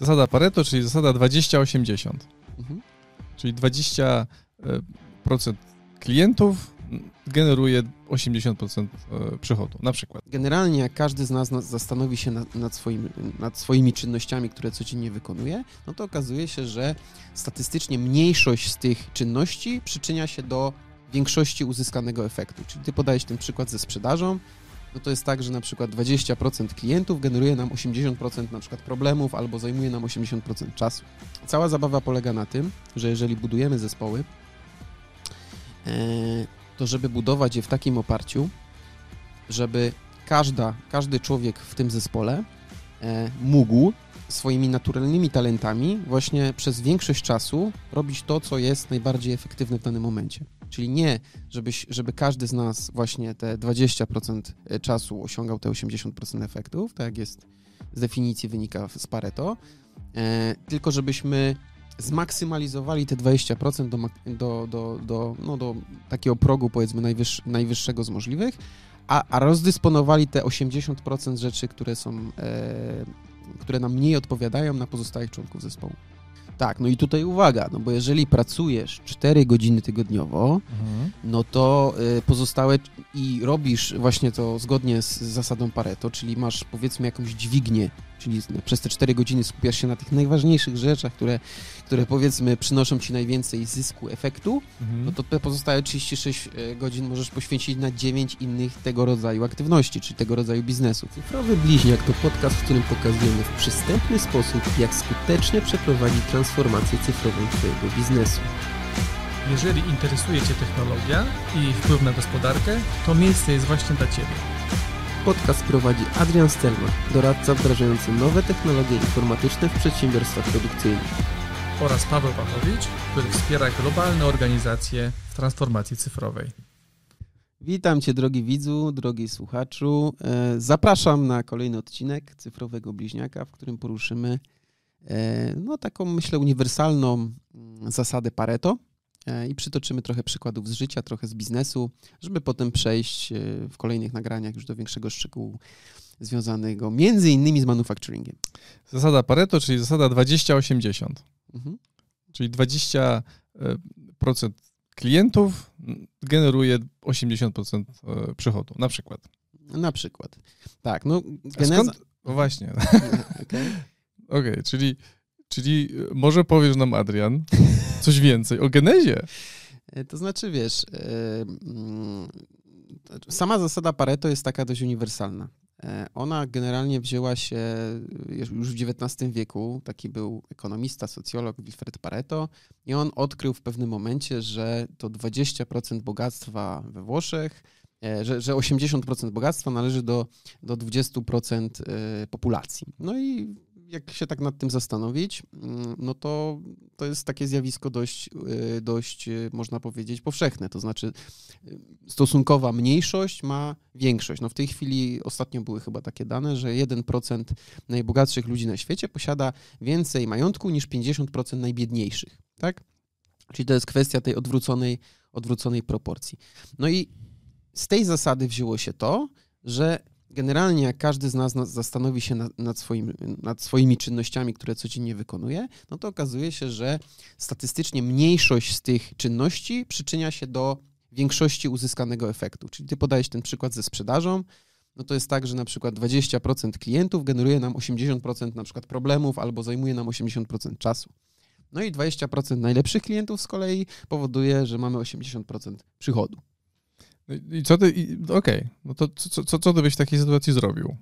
Zasada Pareto, czyli zasada 20-80. Mhm. Czyli 20% klientów generuje 80% e, przychodu, na przykład. Generalnie jak każdy z nas zastanowi się nad, nad, swoim, nad swoimi czynnościami, które codziennie wykonuje, no to okazuje się, że statystycznie mniejszość z tych czynności przyczynia się do większości uzyskanego efektu. Czyli ty podajesz ten przykład ze sprzedażą, no to jest tak, że na przykład 20% klientów generuje nam 80% na przykład problemów albo zajmuje nam 80% czasu. Cała zabawa polega na tym, że jeżeli budujemy zespoły, e, to żeby budować je w takim oparciu, żeby każda, każdy człowiek w tym zespole e, mógł swoimi naturalnymi talentami właśnie przez większość czasu robić to, co jest najbardziej efektywne w danym momencie. Czyli nie, żebyś, żeby każdy z nas właśnie te 20% czasu osiągał te 80% efektów, tak jak jest z definicji wynika z Pareto, e, tylko żebyśmy zmaksymalizowali te 20% do, do, do, do, no do takiego progu powiedzmy najwyższ, najwyższego z możliwych, a, a rozdysponowali te 80% rzeczy, które są, e, które nam mniej odpowiadają na pozostałych członków zespołu. Tak, no i tutaj uwaga, no bo jeżeli pracujesz 4 godziny tygodniowo, mhm. no to y, pozostałe i robisz właśnie to zgodnie z zasadą Pareto, czyli masz powiedzmy jakąś dźwignię czyli przez te 4 godziny skupiasz się na tych najważniejszych rzeczach, które, które powiedzmy przynoszą ci najwięcej zysku, efektu, mhm. no to te pozostałe 36 e, godzin możesz poświęcić na 9 innych tego rodzaju aktywności, czyli tego rodzaju biznesu. Cyfrowy Bliźniak to podcast, w którym pokazujemy w przystępny sposób, jak skutecznie przeprowadzić transformację cyfrową Twojego biznesu. Jeżeli interesuje Cię technologia i wpływ na gospodarkę, to miejsce jest właśnie dla Ciebie. Podcast prowadzi Adrian Stelman, doradca wdrażający nowe technologie informatyczne w przedsiębiorstwach produkcyjnych. Oraz Paweł Pachowicz, który wspiera globalne organizacje w transformacji cyfrowej. Witam Cię, drogi widzu, drogi słuchaczu. E, zapraszam na kolejny odcinek Cyfrowego Bliźniaka, w którym poruszymy e, no, taką, myślę, uniwersalną mm, zasadę Pareto, i przytoczymy trochę przykładów z życia, trochę z biznesu, żeby potem przejść e, w kolejnych nagraniach już do większego szczegółu związanego między innymi z manufacturingiem. Zasada Pareto, czyli zasada 20-80. Mhm. Czyli 20% e, klientów generuje 80% przychodu, na przykład. Na przykład. Tak, no geneza... Skąd? No właśnie. Okej, okay. okay, czyli Czyli e, może powiesz nam, Adrian, coś więcej o genezie? E, to znaczy, wiesz, e, mm, sama zasada Pareto jest taka dość uniwersalna. Ona generalnie wzięła się już w XIX wieku. Taki był ekonomista, socjolog Wilfred Pareto i on odkrył w pewnym momencie, że to 20% bogactwa we Włoszech, że, że 80% bogactwa należy do, do 20% populacji. No i jak się tak nad tym zastanowić, mm, no to to jest takie zjawisko dość, y, dość y, można powiedzieć, powszechne. To znaczy, y, stosunkowa mniejszość ma większość. No w tej chwili ostatnio były chyba takie dane, że 1% najbogatszych ludzi na świecie posiada więcej majątku niż 50% najbiedniejszych. Tak? Czyli to jest kwestia tej odwróconej, odwróconej proporcji. No i z tej zasady wzięło się to, że generalnie jak każdy z nas zastanowi się nad, nad, swoim, nad swoimi czynnościami, które codziennie wykonuje, no to okazuje się, że statystycznie mniejszość z tych czynności przyczynia się do większości uzyskanego efektu. Czyli ty podajesz ten przykład ze sprzedażą, no to jest tak, że na przykład 20% klientów generuje nam 80% na przykład problemów albo zajmuje nam 80% czasu. No i 20% najlepszych klientów z kolei powoduje, że mamy 80% przychodu. No I co ty, okej, okay. no to co, co, co ty byś w takiej sytuacji zrobił?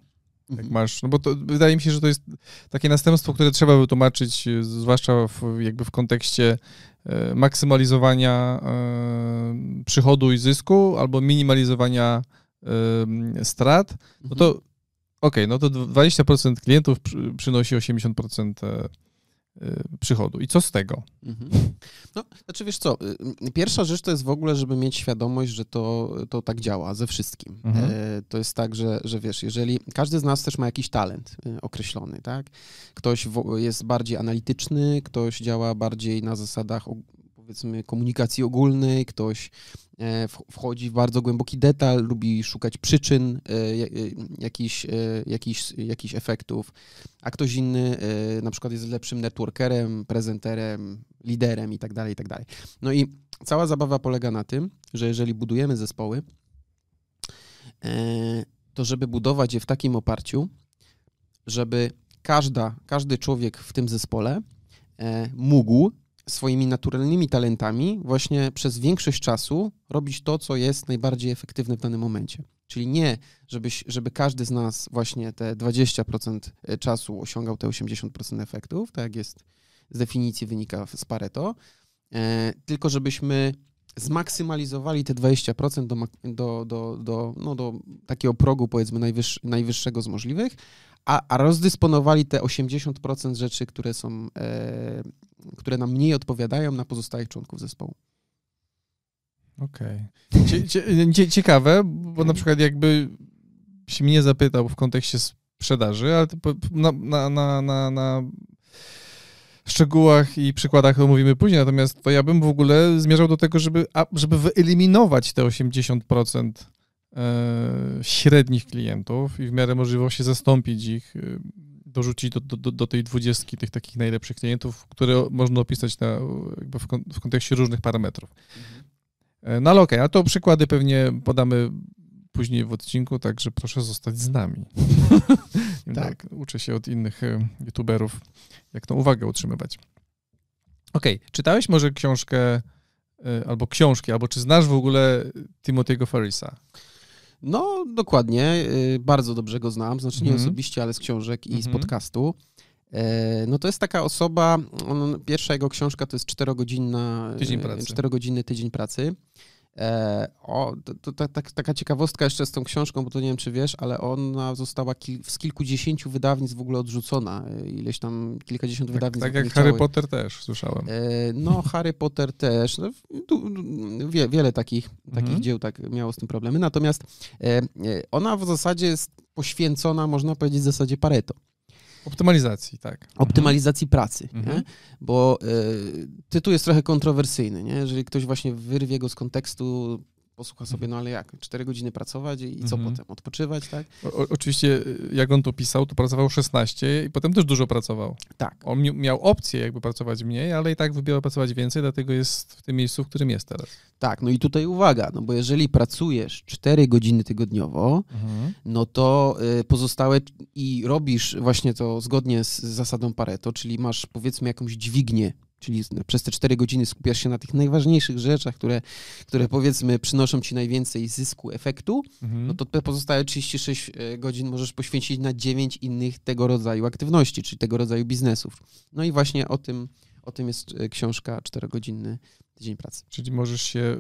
Jak mhm. masz, no bo to wydaje mi się, że to jest takie następstwo, które trzeba wytłumaczyć, e, zwłaszcza w, jakby w kontekście e, maksymalizowania e, przychodu i zysku albo minimalizowania e, strat, no to mhm. okej, okay, no to 20% klientów przy, przynosi 80% Y, przychodu. I co z tego? Mhm. No, znaczy wiesz co, y, pierwsza rzecz to jest w ogóle, żeby mieć świadomość, że to, to tak działa ze wszystkim. Mhm. E, to jest tak, że, że wiesz, jeżeli każdy z nas też ma jakiś talent y, określony, tak? Ktoś jest bardziej analityczny, ktoś działa bardziej na zasadach powiedzmy komunikacji ogólnej, ktoś wchodzi w bardzo głęboki detal, lubi szukać przyczyn e, e, jakichś, e, jakichś, jakichś efektów, a ktoś inny e, na przykład jest lepszym networkerem, prezenterem, liderem i tak dalej, i tak dalej. No i cała zabawa polega na tym, że jeżeli budujemy zespoły, e, to żeby budować je w takim oparciu, żeby każda, każdy człowiek w tym zespole e, mógł swoimi naturalnymi talentami właśnie przez większość czasu robić to, co jest najbardziej efektywne w danym momencie. Czyli nie, żebyś, żeby każdy z nas właśnie te 20% czasu osiągał te 80% efektów, tak jak jest z definicji wynika z Pareto, e, tylko żebyśmy zmaksymalizowali te 20% do, do, do, do, no do takiego progu powiedzmy najwyższ, najwyższego z możliwych, a, a rozdysponowali te 80% rzeczy, które są, e, które nam mniej odpowiadają na pozostałych członków zespołu. Okej. Cie, ciekawe, bo na przykład jakby się mnie zapytał w kontekście sprzedaży, ale na, na, na, na, na szczegółach i przykładach omówimy później, natomiast to ja bym w ogóle zmierzał do tego, żeby, żeby wyeliminować te 80% e, średnich klientów i w miarę możliwości zastąpić ich, e, dorzucić do, do, do- tej dwudziestki tych takich najlepszych klientów, które można opisać na, jakby w, kon, w kontekście różnych parametrów. E, No ale okej, a to przykłady pewnie podamy później w odcinku, także proszę zostać z nami. tak. Uczę się od innych e, youtuberów, jak tą uwagę utrzymywać. Okej, czytałeś może książkę e, albo książki, albo czy znasz w ogóle Timothy'ego Ferrisa? No, dokładnie. y, Bardzo dobrze go znam, znaczy nie Mhm. osobiście, ale z książek i z Mhm. podcastu. E, No to jest taka osoba, on, pierwsza jego książka to jest czterogodzinna, Tydzień e, pracy. czterogodzinny tydzień pracy. E, o, to, to, ta- ta- taka ciekawostka jeszcze z tą książką, bo to nie wiem, czy wiesz, ale ona została kil, z kilkudziesięciu wydawnictw w ogóle odrzucona. E, Ileś tam, kilkadziesiąt Tak, wydawnictw tak jak. Harry Potter też słyszałem. E, No, Harry Potter też. No, wie, wiele takich, takich Mhm. dzieł tak miało z tym problemy. Natomiast ona w zasadzie jest poświęcona, można powiedzieć, w zasadzie Pareto. Optymalizacji, tak. Optymalizacji pracy. Mhm. Bo e, tytuł jest trochę kontrowersyjny. Nie? Jeżeli ktoś właśnie wyrwie go z kontekstu, posłucha sobie, no ale jak, cztery godziny pracować i co Mhm. potem? Odpoczywać, tak? O, oczywiście, y, jak on to pisał, to pracował 16 i potem też dużo pracował. Tak. On mi- miał opcję jakby pracować mniej, ale i tak wybierał pracować więcej, dlatego jest w tym miejscu, w którym jest teraz. Tak, no i tutaj uwaga, no bo jeżeli pracujesz 4 godziny tygodniowo, no to y, pozostałe i robisz właśnie to zgodnie z zasadą Pareto, czyli masz powiedzmy jakąś dźwignię, czyli przez te 4 godziny skupiasz się na tych najważniejszych rzeczach, które, które powiedzmy przynoszą ci najwięcej zysku, efektu, Mhm. no to te pozostałe 36 y, godzin możesz poświęcić na 9 innych tego rodzaju aktywności, czyli tego rodzaju biznesów. No i właśnie o tym, o tym jest y, książka 4-godzinny tydzień pracy. Czyli możesz się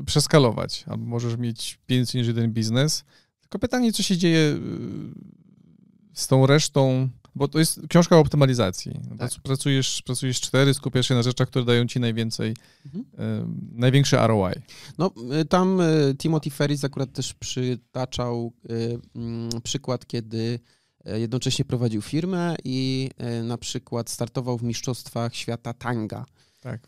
y, przeskalować, albo możesz mieć więcej niż jeden biznes. Tylko pytanie, co się dzieje z tą resztą, bo to jest książka o optymalizacji. No Tak. Pracujesz, pracujesz cztery, skupiasz się na rzeczach, które dają ci najwięcej, Mhm. y, największy ROI. No, tam y, Timothy Ferris akurat też przytaczał y, mm, przykład, kiedy y, jednocześnie prowadził firmę i y, na przykład startował w Mistrzostwach Świata Tanga. Tak.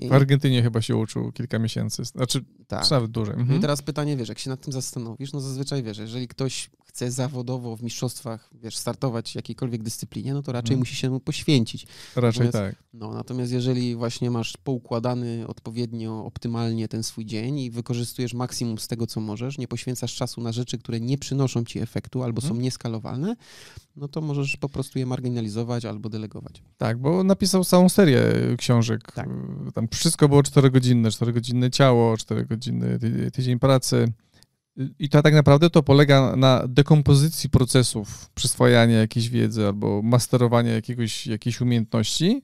I, W Argentynie chyba się uczył kilka miesięcy, znaczy tak. nawet dłużej. No Mhm. i teraz pytanie, wiesz, jak się nad tym zastanowisz, no zazwyczaj wiesz, jeżeli ktoś chce zawodowo w mistrzostwach, wiesz, startować w jakiejkolwiek dyscyplinie, no to raczej Mhm. musi się mu poświęcić. Raczej natomiast- tak. No, natomiast jeżeli właśnie masz poukładany odpowiednio, optymalnie ten swój dzień i wykorzystujesz maksimum z tego, co możesz, nie poświęcasz czasu na rzeczy, które nie przynoszą ci efektu albo są Mhm. nieskalowalne, no to możesz po prostu je marginalizować albo delegować. Tak, bo napisał całą serię książek. Tak. Tam wszystko było czterogodzinne, czterogodzinne ciało, czterogodzinny ty- tydzień pracy. I to tak naprawdę to polega na dekompozycji procesów przyswajania jakiejś wiedzy albo masterowania jakiegoś, jakiejś umiejętności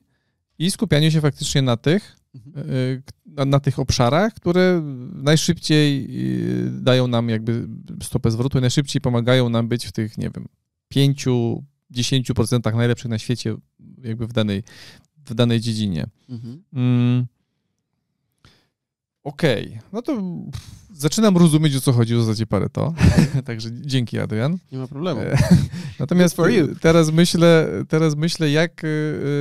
i skupianiu się faktycznie na tych, Mhm. y, na tych obszarach, które najszybciej y, dają nam jakby stopę zwrotu i najszybciej pomagają nam być w tych, nie wiem, 5-10% najlepszych na świecie jakby w danej, w danej dziedzinie. Mhm. Mm. Okej, no to zaczynam rozumieć, o co chodzi w zasadzie Pareto. Także dzięki, Adrian. Nie ma problemu. E, Natomiast Good for you. teraz myślę, teraz myślę, jak y,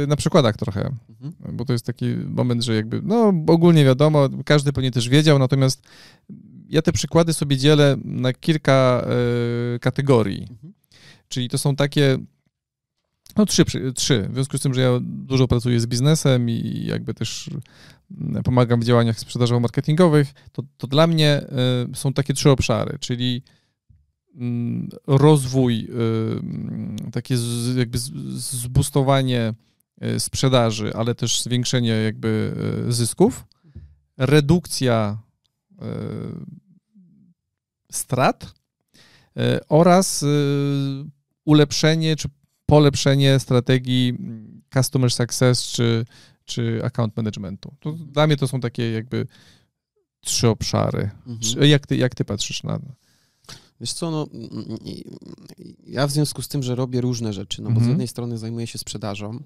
y, na przykładach trochę, Mhm. bo to jest taki moment, że jakby, no ogólnie wiadomo, każdy pewnie też wiedział, natomiast ja te przykłady sobie dzielę na kilka y, kategorii. Mhm. Czyli to są takie, no trzy, trzy. W związku z tym, że ja dużo pracuję z biznesem i jakby też mm, pomagam w działaniach sprzedażowo-marketingowych, to, to dla mnie y, są takie trzy obszary, czyli mm, rozwój, y, mm, takie jakby zbustowanie y, sprzedaży, ale też zwiększenie jakby zysków, redukcja strat oraz ulepszenie czy polepszenie strategii customer success czy, czy account managementu. To dla mnie to są takie jakby trzy obszary. Mhm. Jak ty, jak ty patrzysz na to? Wiesz co, no, ja w związku z tym, że robię różne rzeczy, no bo z Mhm. jednej strony zajmuję się sprzedażą,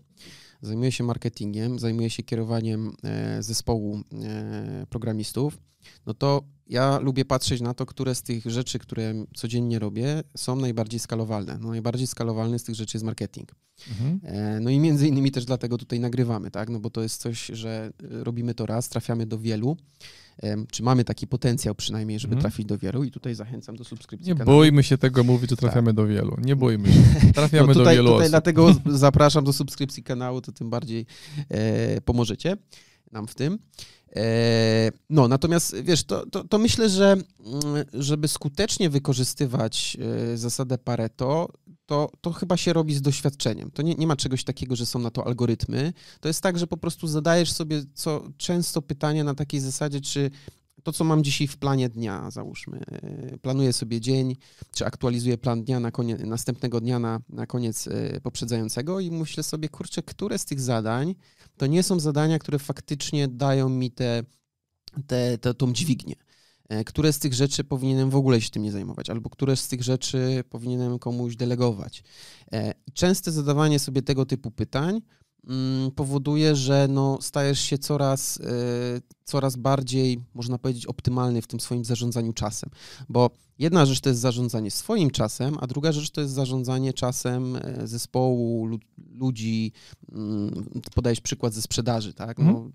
zajmuję się marketingiem, zajmuję się kierowaniem e, zespołu e, programistów, no to ja lubię patrzeć na to, które z tych rzeczy, które codziennie robię, są najbardziej skalowalne. No, najbardziej skalowalny z tych rzeczy jest marketing. Mhm. E, No i między innymi też dlatego tutaj nagrywamy, tak? No bo to jest coś, że robimy to raz, trafiamy do wielu, czy mamy taki potencjał przynajmniej, żeby Mhm. trafić do wielu i tutaj zachęcam do subskrypcji Nie kanału. bójmy się tego mówić, że trafiamy do wielu. Nie bójmy się. Trafiamy No do tutaj, wielu tutaj osób. dlatego zapraszam do subskrypcji kanału, to tym bardziej e, pomożecie nam w tym. E, no, natomiast wiesz, to, to, to myślę, że mm, żeby skutecznie wykorzystywać e, zasadę Pareto, to, to chyba się robi z doświadczeniem. To nie, nie ma czegoś takiego, że są na to algorytmy. To jest tak, że po prostu zadajesz sobie co, często pytanie na takiej zasadzie, czy to, co mam dzisiaj w planie dnia, załóżmy, e, planuję sobie dzień, czy aktualizuję plan dnia na koniec, następnego dnia na, na koniec poprzedzającego i myślę sobie, kurczę, które z tych zadań to nie są zadania, które faktycznie dają mi te, te, te, tą dźwignię. E, Które z tych rzeczy powinienem w ogóle się tym nie zajmować, albo które z tych rzeczy powinienem komuś delegować. E, Częste zadawanie sobie tego typu pytań mm, powoduje, że no, stajesz się coraz, e, coraz bardziej, można powiedzieć, optymalny w tym swoim zarządzaniu czasem. Bo jedna rzecz to jest zarządzanie swoim czasem, a druga rzecz to jest zarządzanie czasem e, zespołu, lu- ludzi. mm, Podajesz przykład ze sprzedaży, tak? No,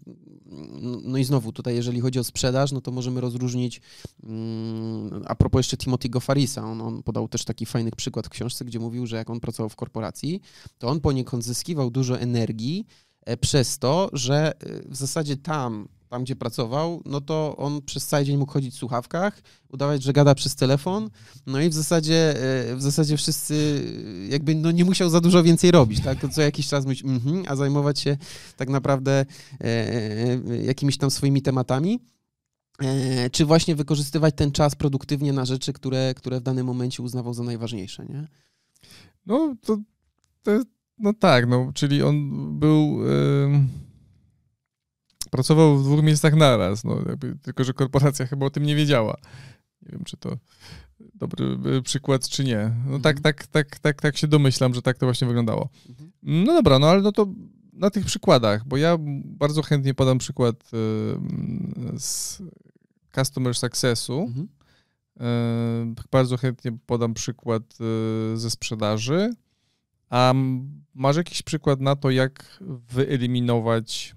no, no i znowu tutaj, jeżeli chodzi o sprzedaż, no to możemy rozróżnić mm, a propos jeszcze Timothy'ego Farisa, on, on podał też taki fajny przykład w książce, gdzie mówił, że jak on pracował w korporacji, to on poniekąd zyskiwał dużo energii e, przez to, że e, w zasadzie tam, tam gdzie pracował, no to on przez cały dzień mógł chodzić w słuchawkach, udawać, że gada przez telefon, no i w zasadzie, e, w zasadzie wszyscy e, jakby no nie musiał za dużo więcej robić, tak? Co jakiś czas mówić, mhm, a zajmować się tak naprawdę e, jakimiś tam swoimi tematami. Czy właśnie wykorzystywać ten czas produktywnie na rzeczy, które, które w danym momencie uznawał za najważniejsze, nie? No, to, to, no tak, no, czyli on był... em, pracował w dwóch miejscach naraz, no, jakby, tylko że korporacja chyba o tym nie wiedziała. Nie wiem, czy to dobry y, przykład, czy nie. No tak, Mhm. tak, tak, tak, tak się domyślam, że tak to właśnie wyglądało. Mhm. No dobra, no ale no to na tych przykładach, bo ja bardzo chętnie podam przykład y, z customer successu. Mhm. E, Bardzo chętnie podam przykład e, ze sprzedaży. A masz jakiś przykład na to, jak wyeliminować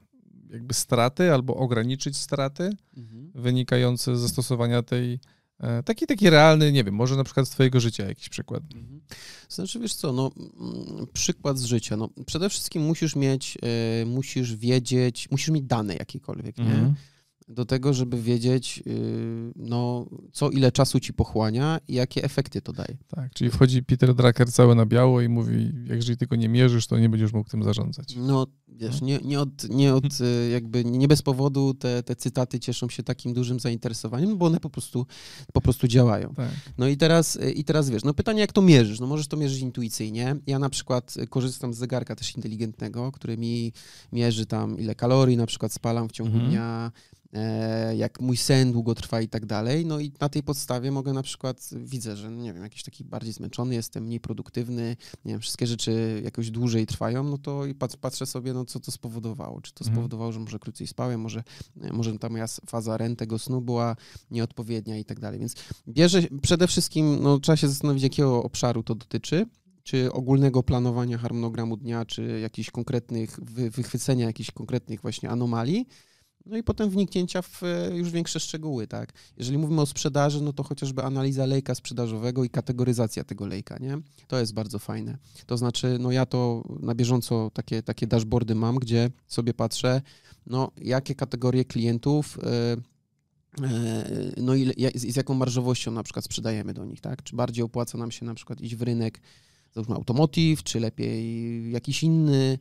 jakby straty albo ograniczyć straty Mhm. wynikające ze stosowania tej, e, taki, taki realny, nie wiem, może na przykład z twojego życia jakiś przykład. Mhm. Znaczy, wiesz co, no, mm, przykład z życia. No, przede wszystkim musisz mieć, e, musisz wiedzieć, musisz mieć dane jakiekolwiek, nie? Mhm. Do tego, żeby wiedzieć, y, no, co ile czasu ci pochłania i jakie efekty to daje. Tak, czyli wchodzi Peter Drucker cały na biało i mówi, jak jeżeli tego nie mierzysz, to nie będziesz mógł tym zarządzać. No, wiesz, nie, nie, od, nie, od, y, jakby nie bez powodu te, te cytaty cieszą się takim dużym zainteresowaniem, bo one po prostu, po prostu działają. Tak. No i teraz, i teraz wiesz, no pytanie, jak to mierzysz? No możesz to mierzyć intuicyjnie. Ja na przykład y, korzystam z zegarka też inteligentnego, który mi mierzy tam, ile kalorii na przykład spalam w ciągu Mhm. dnia, jak mój sen długo trwa i tak dalej. No i na tej podstawie mogę na przykład, widzę, że nie wiem, jakiś taki bardziej zmęczony jestem, mniej produktywny, nie wiem, wszystkie rzeczy jakoś dłużej trwają, no to i pat- patrzę sobie, no co to spowodowało. Czy to Mhm. spowodowało, że może krócej spałem, może, może ta moja faza REM tego snu była nieodpowiednia i tak dalej. Więc bierze przede wszystkim, no trzeba się zastanowić, jakiego obszaru to dotyczy czy ogólnego planowania harmonogramu dnia, czy jakichś konkretnych, wy, wychwycenia jakichś konkretnych właśnie anomalii, no i potem wniknięcia w e, już większe szczegóły, tak. Jeżeli mówimy o sprzedaży, no to chociażby analiza lejka sprzedażowego i kategoryzacja tego lejka, nie? To jest bardzo fajne. To znaczy, no ja to na bieżąco takie, takie dashboardy mam, gdzie sobie patrzę, no jakie kategorie klientów, e, e, no i z, jaką marżowością na przykład sprzedajemy do nich, tak? Czy bardziej opłaca nam się na przykład iść w rynek, załóżmy automotive, czy lepiej jakiś inny,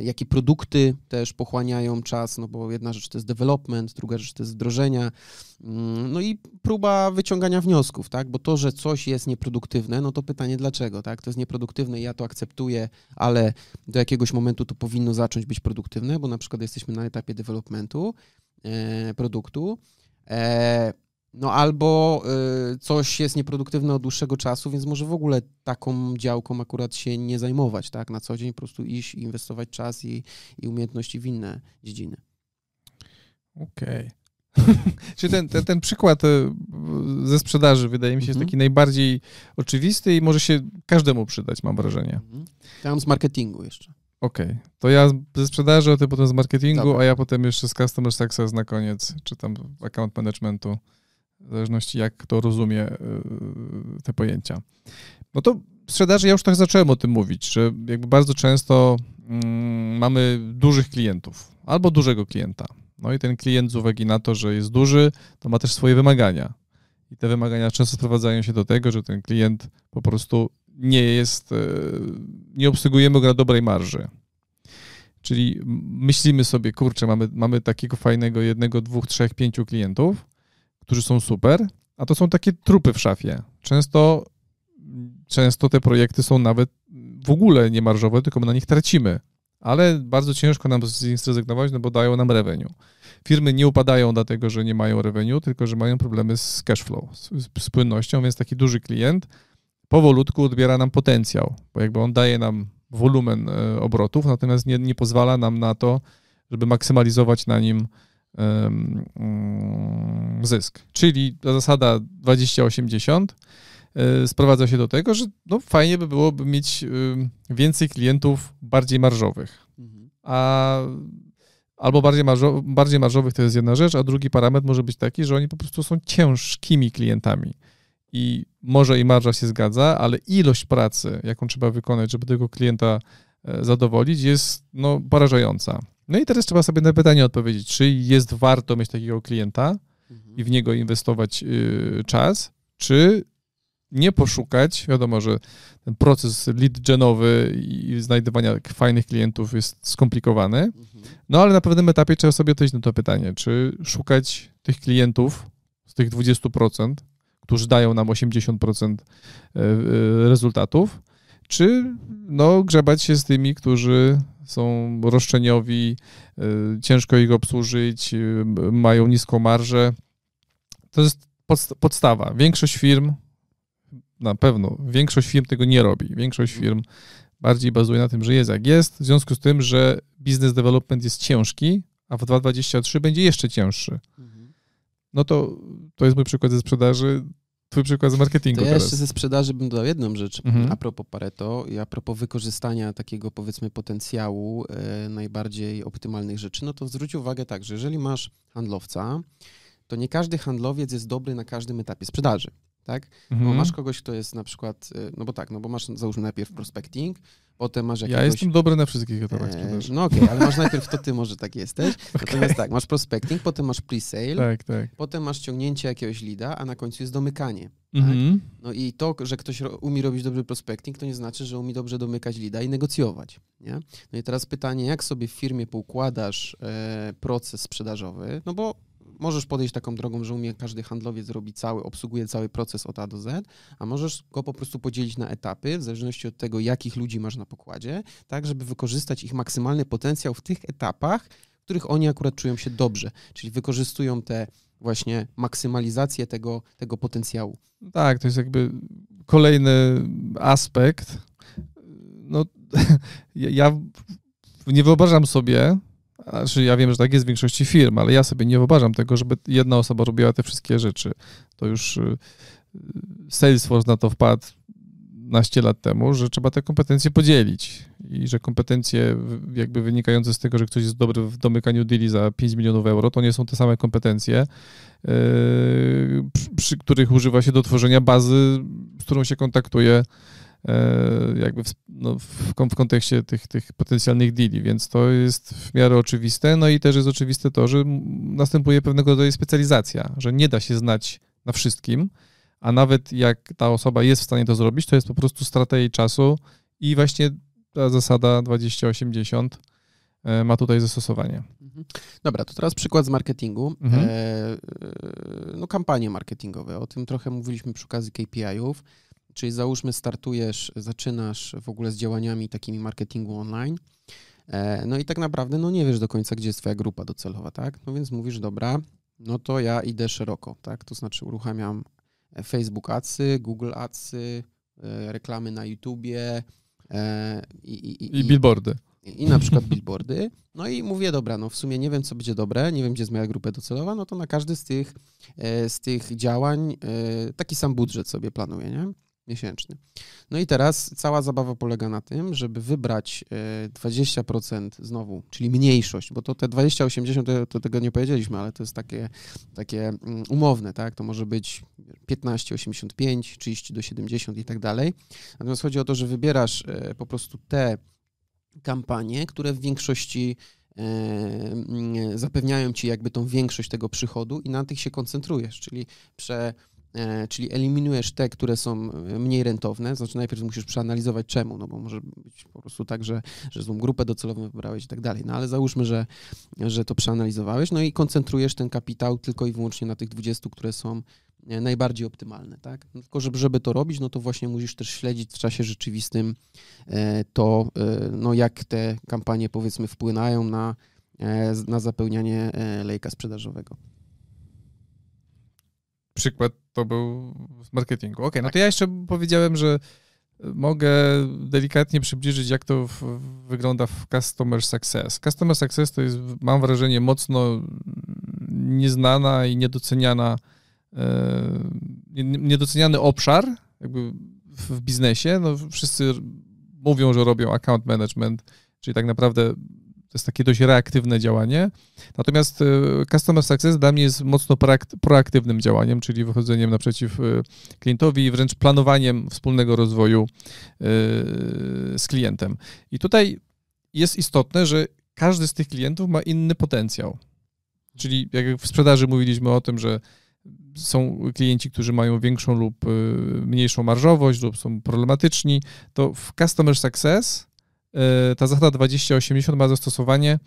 jakie produkty też pochłaniają czas, no bo jedna rzecz to jest development, druga rzecz to jest wdrożenia, Mm, no i próba wyciągania wniosków, tak, bo to, że coś jest nieproduktywne, no to pytanie dlaczego, tak, to jest nieproduktywne ja to akceptuję, ale do jakiegoś momentu to powinno zacząć być produktywne, bo na przykład jesteśmy na etapie developmentu e, produktu, e, no albo y, coś jest nieproduktywne od dłuższego czasu, więc może w ogóle taką działką akurat się nie zajmować, tak? Na co dzień po prostu iść i inwestować czas i, i umiejętności w inne dziedziny. Okej. Czyli ten, ten, ten przykład e, ze sprzedaży wydaje mi się jest Mhm. taki najbardziej oczywisty i może się każdemu przydać, mam wrażenie. Mhm. Ja mam z marketingu jeszcze. Okej, to ja ze sprzedaży, a ty potem z marketingu, Dobra. a ja potem jeszcze z customer success na koniec, czy tam account managementu, w zależności jak kto rozumie y, te pojęcia. No to w sprzedaży ja już tak zacząłem o tym mówić, że jakby bardzo często mm, mamy dużych klientów albo dużego klienta. No i ten klient z uwagi na to, że jest duży, to ma też swoje wymagania. I te wymagania często sprowadzają się do tego, że ten klient po prostu nie jest, e, nie obsługujemy go na dobrej marży. Czyli myślimy sobie, kurczę, mamy, mamy takiego fajnego jednego, dwóch, trzech, pięciu klientów, którzy są super, a to są takie trupy w szafie. Często, często te projekty są nawet w ogóle niemarżowe, tylko my na nich tracimy. Ale bardzo ciężko nam z nich zrezygnować, no bo dają nam revenue. Firmy nie upadają dlatego, że nie mają revenue, tylko że mają problemy z cash flow, z, z płynnością, więc taki duży klient powolutku odbiera nam potencjał, bo jakby on daje nam wolumen e, obrotów, natomiast nie, nie pozwala nam na to, żeby maksymalizować na nim zysk. Czyli ta zasada 20-80 e, sprowadza się do tego, że no, fajnie by było by mieć więcej klientów bardziej marżowych. Mhm. A albo bardziej, marżo, bardziej marżowych to jest jedna rzecz, a drugi parametr może być taki, że oni po prostu są ciężkimi klientami. I może i marża się zgadza, ale ilość pracy, jaką trzeba wykonać, żeby tego klienta e, zadowolić, jest no, porażająca. No i teraz trzeba sobie na pytanie odpowiedzieć, czy jest warto mieć takiego klienta Mhm. i w niego inwestować y, czas, czy nie poszukać, wiadomo, że ten proces lead genowy i znajdywania fajnych klientów jest skomplikowany, Mhm. no ale na pewnym etapie trzeba sobie odpowiedzieć na to pytanie, czy szukać tych klientów z tych 20%, którzy dają nam 80% e, e, rezultatów, czy no, grzebać się z tymi, którzy są roszczeniowi, e, ciężko ich obsłużyć, m- mają niską marżę. To jest podst- podstawa. Większość firm, na pewno, większość firm tego nie robi. Większość firm bardziej bazuje na tym, że jest jak jest, w związku z tym, że business development jest ciężki, a w 2023 będzie jeszcze cięższy. Mhm. No to to jest mój przykład ze sprzedaży, twój przykład z marketingu To ja teraz. jeszcze ze sprzedaży bym dodał jedną rzecz Mhm. a propos Pareto i a propos wykorzystania takiego powiedzmy potencjału e, najbardziej optymalnych rzeczy, no to zwróć uwagę tak, że jeżeli masz handlowca, to nie każdy handlowiec jest dobry na każdym etapie sprzedaży. Tak? Mhm. Bo masz kogoś, kto jest na przykład, e, no bo tak, no bo masz załóżmy najpierw prospecting, potem masz jakiegoś... Ja jestem dobry na wszystkich etapach e, sprzedaży. No okej, ale masz najpierw, to ty może tak jesteś. Natomiast tak, masz prospecting, potem masz pre-sale, Tak, tak. potem masz ciągnięcie jakiegoś lida, a na końcu jest domykanie. Mhm. No i to, że ktoś umie robić dobry prospecting, to nie znaczy, że umie dobrze domykać lida i negocjować. Nie? No i teraz pytanie, jak sobie w firmie poukładasz e, proces sprzedażowy, no bo możesz podejść taką drogą, że umie każdy handlowiec robi cały, obsługuje cały proces od A do Z, a możesz go po prostu podzielić na etapy, w zależności od tego, jakich ludzi masz na pokładzie, tak, żeby wykorzystać ich maksymalny potencjał w tych etapach, w których oni akurat czują się dobrze, czyli wykorzystują te właśnie maksymalizację tego, tego potencjału. Tak, to jest jakby kolejny aspekt. No, ja nie wyobrażam sobie, znaczy ja wiem, że tak jest w większości firm, ale ja sobie nie wyobrażam tego, żeby jedna osoba robiła te wszystkie rzeczy. To już y, Salesforce na to wpadł naście lat temu, że trzeba te kompetencje podzielić i że kompetencje jakby wynikające z tego, że ktoś jest dobry w domykaniu deali za 5 milionów euro, to nie są te same kompetencje, yy, przy, których używa się do tworzenia bazy, z którą się kontaktuje jakby w, no, w, w, kontekście tych, tych potencjalnych deali, więc to jest w miarę oczywiste, no i też jest oczywiste to, że następuje pewnego rodzaju specjalizacja, że nie da się znać na wszystkim, a nawet jak ta osoba jest w stanie to zrobić, to jest po prostu strata jej czasu i właśnie ta zasada 2080 e, ma tutaj zastosowanie. Mhm. Dobra, to teraz przykład z marketingu. Mhm. E, e, no kampanie marketingowe, o tym trochę mówiliśmy przy okazji KPI-ów, czyli załóżmy startujesz, zaczynasz w ogóle z działaniami takimi marketingu online, e, no i tak naprawdę no nie wiesz do końca, gdzie jest twoja grupa docelowa, tak? No więc mówisz, dobra, no to ja idę szeroko, tak? To znaczy uruchamiam Facebook Adsy, Google Adsy, e, reklamy na YouTubie e, i, i, i billboardy. I, na przykład billboardy. No i mówię, dobra, no w sumie nie wiem, co będzie dobre, nie wiem, gdzie jest moja grupa docelowa, no to na każdy z tych, z tych działań taki sam budżet sobie planuję, nie? Miesięczny. No i teraz cała zabawa polega na tym, żeby wybrać 20% e, znowu, czyli mniejszość, bo to te 20-80 to, to, tego nie powiedzieliśmy, ale to jest takie, takie mm, umowne, tak? To może być 15-85, 30 do 70 i tak dalej. Natomiast chodzi o to, że wybierasz e, po prostu te kampanie, które w większości e, mm, zapewniają ci jakby tą większość tego przychodu i na tych się koncentrujesz, czyli prze czyli eliminujesz te, które są e, mniej rentowne, znaczy najpierw musisz przeanalizować czemu, no bo może być po prostu tak, że, że złą grupę docelową wybrałeś i tak dalej, no ale załóżmy, że, że to przeanalizowałeś, no i koncentrujesz ten kapitał tylko i wyłącznie na tych 20, które są e, najbardziej optymalne, tak? No tylko żeby, żeby to robić, no to właśnie musisz też śledzić w czasie rzeczywistym to, no jak te kampanie powiedzmy wpłynają na, na zapełnianie lejka sprzedażowego przykład to był z marketingu. Ok, no to ja jeszcze powiedziałem, że mogę delikatnie przybliżyć, jak to w, wygląda w Customer Success. Customer Success to jest, mam wrażenie, mocno nieznana i niedoceniana, e, niedoceniany obszar jakby w biznesie. No, wszyscy mówią, że robią account management, czyli tak naprawdę to jest takie dość reaktywne działanie. Natomiast e, Customer Success dla mnie jest mocno proaktywnym działaniem, czyli wychodzeniem naprzeciw e, klientowi i wręcz planowaniem wspólnego rozwoju e, z klientem. I tutaj jest istotne, że każdy z tych klientów ma inny potencjał. Czyli jak w sprzedaży mówiliśmy o tym, że są klienci, którzy mają większą lub mniejszą marżowość lub są problematyczni, to w Customer Success ta zasada 2080 ma zastosowanie,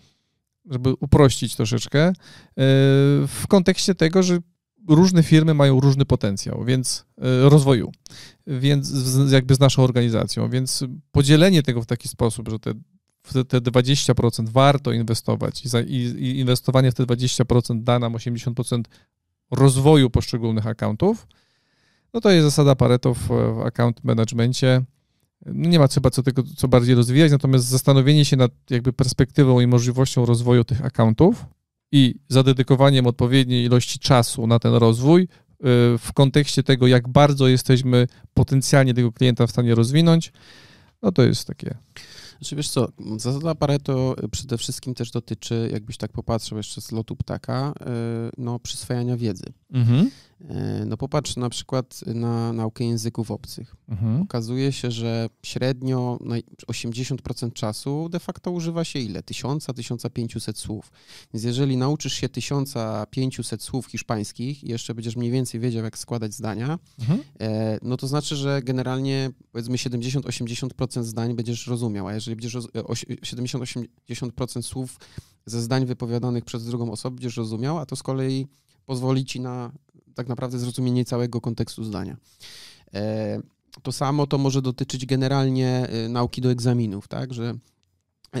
żeby uprościć troszeczkę, e, w kontekście tego, że różne firmy mają różny potencjał, więc e, rozwoju, więc jakby z naszą organizacją, więc podzielenie tego w taki sposób, że te, te 20% warto inwestować i, za, i, i inwestowanie w te 20% da nam 80% rozwoju poszczególnych accountów, no to jest zasada Pareto w, w account managemencie, no nie ma chyba co tego co bardziej rozwijać, natomiast zastanowienie się nad jakby perspektywą i możliwością rozwoju tych accountów i zadedykowaniem odpowiedniej ilości czasu na ten rozwój y, w kontekście tego, jak bardzo jesteśmy potencjalnie tego klienta w stanie rozwinąć, no to jest takie znaczy wiesz co, zasada Pareto przede wszystkim też dotyczy, jakbyś tak popatrzył jeszcze z lotu ptaka, e, no przyswajania wiedzy. Mhm. E, no popatrz na przykład na naukę języków obcych. Mhm. Okazuje się, że średnio 80% czasu de facto używa się ile? 1000-1500 słów. Więc jeżeli nauczysz się 1500 słów hiszpańskich i jeszcze będziesz mniej więcej wiedział, jak składać zdania, mhm. E, no to znaczy, że generalnie powiedzmy 70-80% zdań będziesz rozumiał, a jeżeli będziesz 70-80% słów ze zdań wypowiadanych przez drugą osobę będziesz rozumiał, a to z kolei pozwoli ci na tak naprawdę zrozumienie całego kontekstu zdania. E, to samo to może dotyczyć generalnie e, nauki do egzaminów, tak, że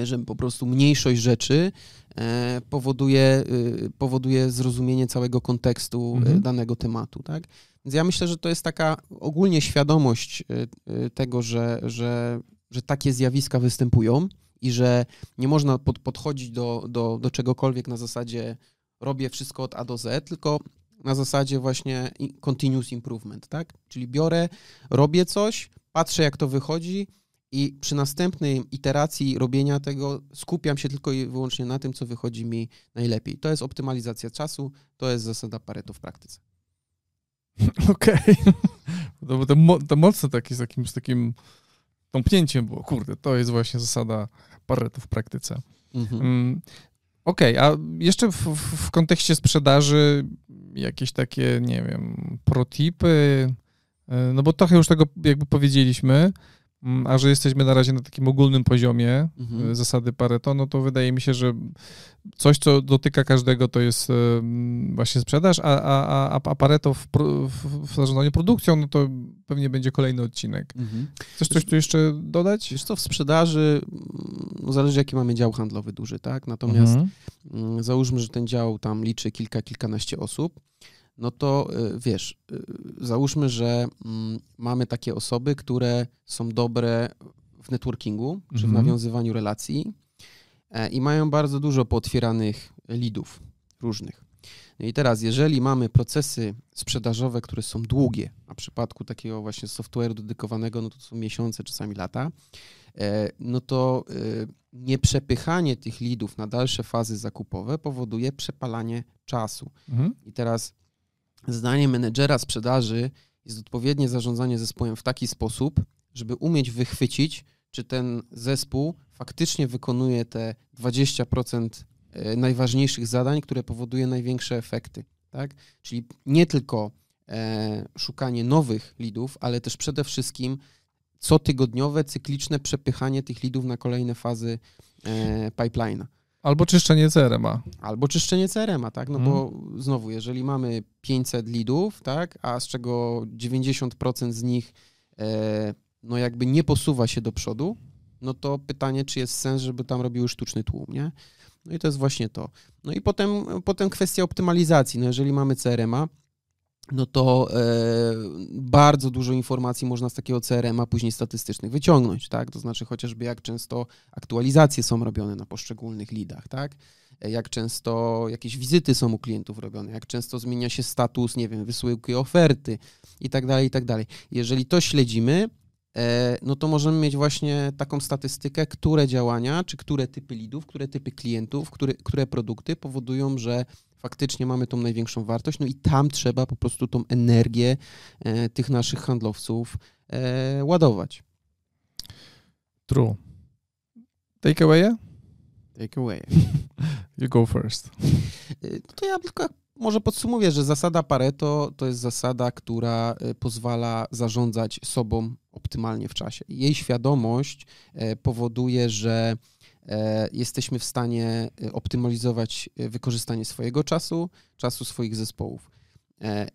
że po prostu mniejszość rzeczy e, powoduje, y, powoduje zrozumienie całego kontekstu Mhm. danego tematu, tak? Więc ja myślę, że to jest taka ogólnie świadomość tego, że, że, że takie zjawiska występują i że nie można pod, podchodzić do, do, do czegokolwiek na zasadzie robię wszystko od A do Z, tylko na zasadzie właśnie continuous improvement, tak? Czyli biorę, robię coś, patrzę jak to wychodzi i przy następnej iteracji robienia tego skupiam się tylko i wyłącznie na tym, co wychodzi mi najlepiej. To jest optymalizacja czasu, to jest zasada Pareto w praktyce. Okej. To, bo to, mo- to mocno taki, z takim, z takim tąpnięciem było. Kurde, to jest właśnie zasada Pareto w praktyce. Mhm. Mm, Okej, a jeszcze w, w kontekście sprzedaży jakieś takie, nie wiem, protipy, y, no bo trochę już tego jakby powiedzieliśmy, a że jesteśmy na razie na takim ogólnym poziomie Mhm. y, zasady Pareto, no to wydaje mi się, że coś, co dotyka każdego, to jest y, mm, właśnie sprzedaż, a, a, a, a Pareto w, w, w zarządzaniu produkcją, no to pewnie będzie kolejny odcinek. Mhm. Chcesz coś tu jeszcze dodać? Wiesz co, w sprzedaży mm, no zależy jaki mamy dział handlowy duży, tak? Natomiast Mhm. Mm, załóżmy, że ten dział tam liczy kilka, kilkanaście osób, no to y, wiesz, y, załóżmy, że mm, mamy takie osoby, które są dobre w networkingu, czy w Mhm. nawiązywaniu relacji e, i mają bardzo dużo pootwieranych leadów różnych. No i teraz, jeżeli mamy procesy sprzedażowe, które są długie, a w przypadku takiego właśnie software'u dedykowanego, no to są miesiące, czasami lata, e, no to e, nieprzepychanie tych leadów na dalsze fazy zakupowe powoduje przepalanie czasu. Mhm. I teraz zdaniem menedżera sprzedaży jest odpowiednie zarządzanie zespołem w taki sposób, żeby umieć wychwycić, czy ten zespół faktycznie wykonuje te 20% e, najważniejszych zadań, które powoduje największe efekty. Tak? Czyli nie tylko e, szukanie nowych lidów, ale też przede wszystkim cotygodniowe, cykliczne przepychanie tych lidów na kolejne fazy e, pipeline'a. Albo czyszczenie CRM-a. Albo czyszczenie CRM-a, tak? No Mhm. bo znowu, jeżeli mamy 500 lidów, tak, a z czego 90% z nich e, no jakby nie posuwa się do przodu, no to pytanie, czy jest sens, żeby tam robiły sztuczny tłum, nie? No i to jest właśnie to. No i potem, potem kwestia optymalizacji. No jeżeli mamy CRM-a, no to e, bardzo dużo informacji można z takiego CRM-a później statystycznych wyciągnąć, tak? To znaczy chociażby jak często aktualizacje są robione na poszczególnych lidach, tak? E, Jak często jakieś wizyty są u klientów robione, jak często zmienia się status, nie wiem, wysyłki oferty i tak dalej, i tak dalej. Jeżeli to śledzimy, e, no to możemy mieć właśnie taką statystykę, które działania, czy które typy lidów, które typy klientów, które, które produkty powodują, że faktycznie mamy tą największą wartość, no i tam trzeba po prostu tą energię e, tych naszych handlowców e, ładować. True. Takeaway? Take away. You go first. Y, No to ja tylko może podsumuję, że zasada Pareto to jest zasada, która y, pozwala zarządzać sobą optymalnie w czasie. Jej świadomość e, powoduje, że e, jesteśmy w stanie e, optymalizować e, wykorzystanie swojego czasu, czasu swoich zespołów. E,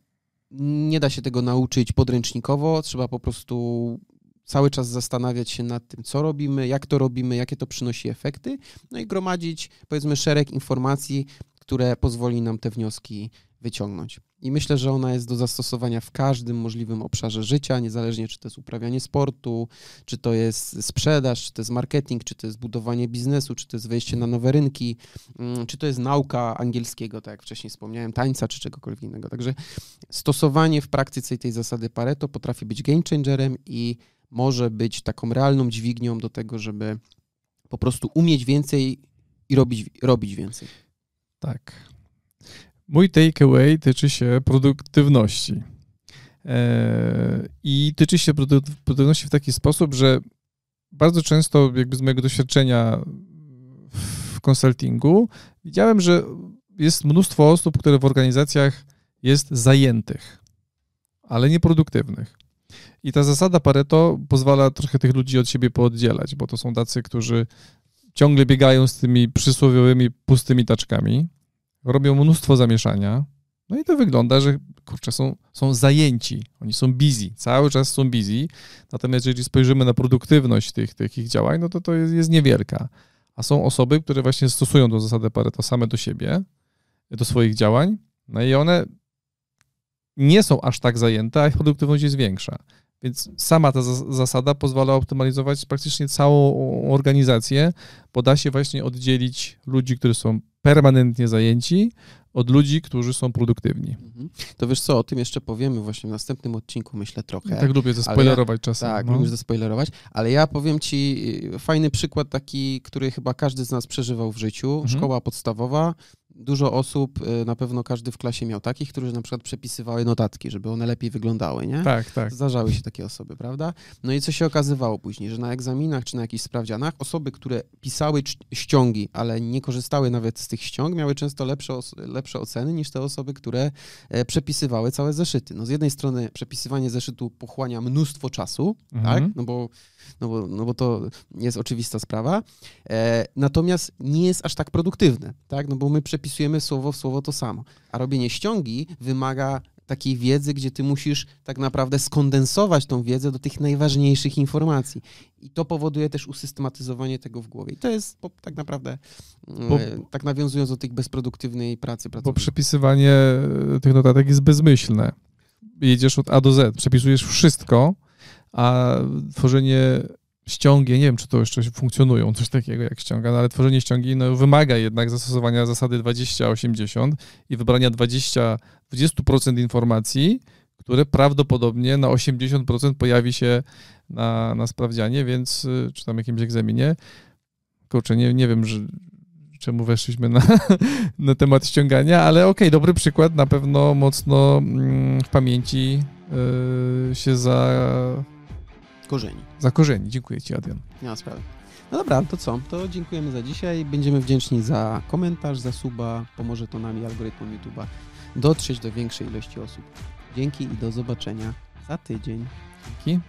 Nie da się tego nauczyć podręcznikowo, trzeba po prostu cały czas zastanawiać się nad tym, co robimy, jak to robimy, jakie to przynosi efekty, no i gromadzić, powiedzmy, szereg informacji, które pozwoli nam te wnioski wyciągnąć. I myślę, że ona jest do zastosowania w każdym możliwym obszarze życia, niezależnie czy to jest uprawianie sportu, czy to jest sprzedaż, czy to jest marketing, czy to jest budowanie biznesu, czy to jest wejście na nowe rynki, mm, czy to jest nauka angielskiego, tak jak wcześniej wspomniałem, tańca, czy czegokolwiek innego. Także stosowanie w praktyce tej zasady Pareto potrafi być game changerem i może być taką realną dźwignią do tego, żeby po prostu umieć więcej i robić, robić więcej. Tak. Mój takeaway tyczy się produktywności. Eee, I tyczy się produ- produktywności w taki sposób, że bardzo często, jakby z mojego doświadczenia w konsultingu, widziałem, że jest mnóstwo osób, które w organizacjach jest zajętych, ale nieproduktywnych. I ta zasada Pareto pozwala trochę tych ludzi od siebie pooddzielać, bo to są tacy, którzy ciągle biegają z tymi przysłowiowymi pustymi taczkami, robią mnóstwo zamieszania. No i to wygląda, że kurczę, są, są zajęci, oni są busy, cały czas są busy. Natomiast jeżeli spojrzymy na produktywność tych, tych ich działań, no to to jest, jest niewielka. A są osoby, które właśnie stosują tą zasadę Pareto same do siebie, do swoich działań, no i one nie są aż tak zajęte, a ich produktywność jest większa. Więc sama ta zasada pozwala optymalizować praktycznie całą organizację, bo da się właśnie oddzielić ludzi, którzy są permanentnie zajęci, od ludzi, którzy są produktywni. Mhm. To wiesz co, o tym jeszcze powiemy właśnie w następnym odcinku, myślę trochę. Tak lubię zaspoilerować ja, czasem. Tak, no. lubię zaspoilerować, ale ja powiem ci y, fajny przykład taki, który chyba każdy z nas przeżywał w życiu. Mhm. Szkoła podstawowa, dużo osób, y, na pewno każdy w klasie miał takich, którzy na przykład przepisywały notatki, żeby one lepiej wyglądały, nie? Tak, tak. Zdarzały się takie osoby, prawda? No i co się okazywało później, że na egzaminach czy na jakichś sprawdzianach osoby, które pisały ściągi, ale nie korzystały nawet z tych ściąg, miały często lepsze, lepsze oceny niż te osoby, które e, przepisywały całe zeszyty. No z jednej strony przepisywanie zeszytu pochłania mnóstwo czasu, mhm. tak? No bo, no, bo, no bo to jest oczywista sprawa. E, natomiast nie jest aż tak produktywne, tak? No bo my przepisujemy wpisujemy słowo w słowo to samo. A robienie ściągi wymaga takiej wiedzy, gdzie ty musisz tak naprawdę skondensować tą wiedzę do tych najważniejszych informacji. I to powoduje też usystematyzowanie tego w głowie. I to jest tak naprawdę, bo, e, tak nawiązując do tych bezproduktywnej pracy Bo przepisywanie tych notatek jest bezmyślne. Jedziesz od A do Z, przepisujesz wszystko, a tworzenie ściągi, nie wiem, czy to jeszcze funkcjonują, coś takiego jak ściąga, no ale tworzenie ściągi no, wymaga jednak zastosowania zasady 20-80 i wybrania 20, 20% informacji, które prawdopodobnie na 80% pojawi się na, na sprawdzianie, więc y, czy tam jakimś egzaminie. Kurczę, nie, nie wiem, że, czemu weszliśmy na, na temat ściągania, ale okej, okay, dobry przykład, na pewno mocno mm, w pamięci yy, się za korzeni. Za korzeni. Dziękuję Ci, Adrian. Nie ma sprawy. No dobra, to co? To dziękujemy za dzisiaj. Będziemy wdzięczni za komentarz, za suba. Pomoże to nam i algorytmom YouTube'a dotrzeć do większej ilości osób. Dzięki i do zobaczenia za tydzień. Dzięki.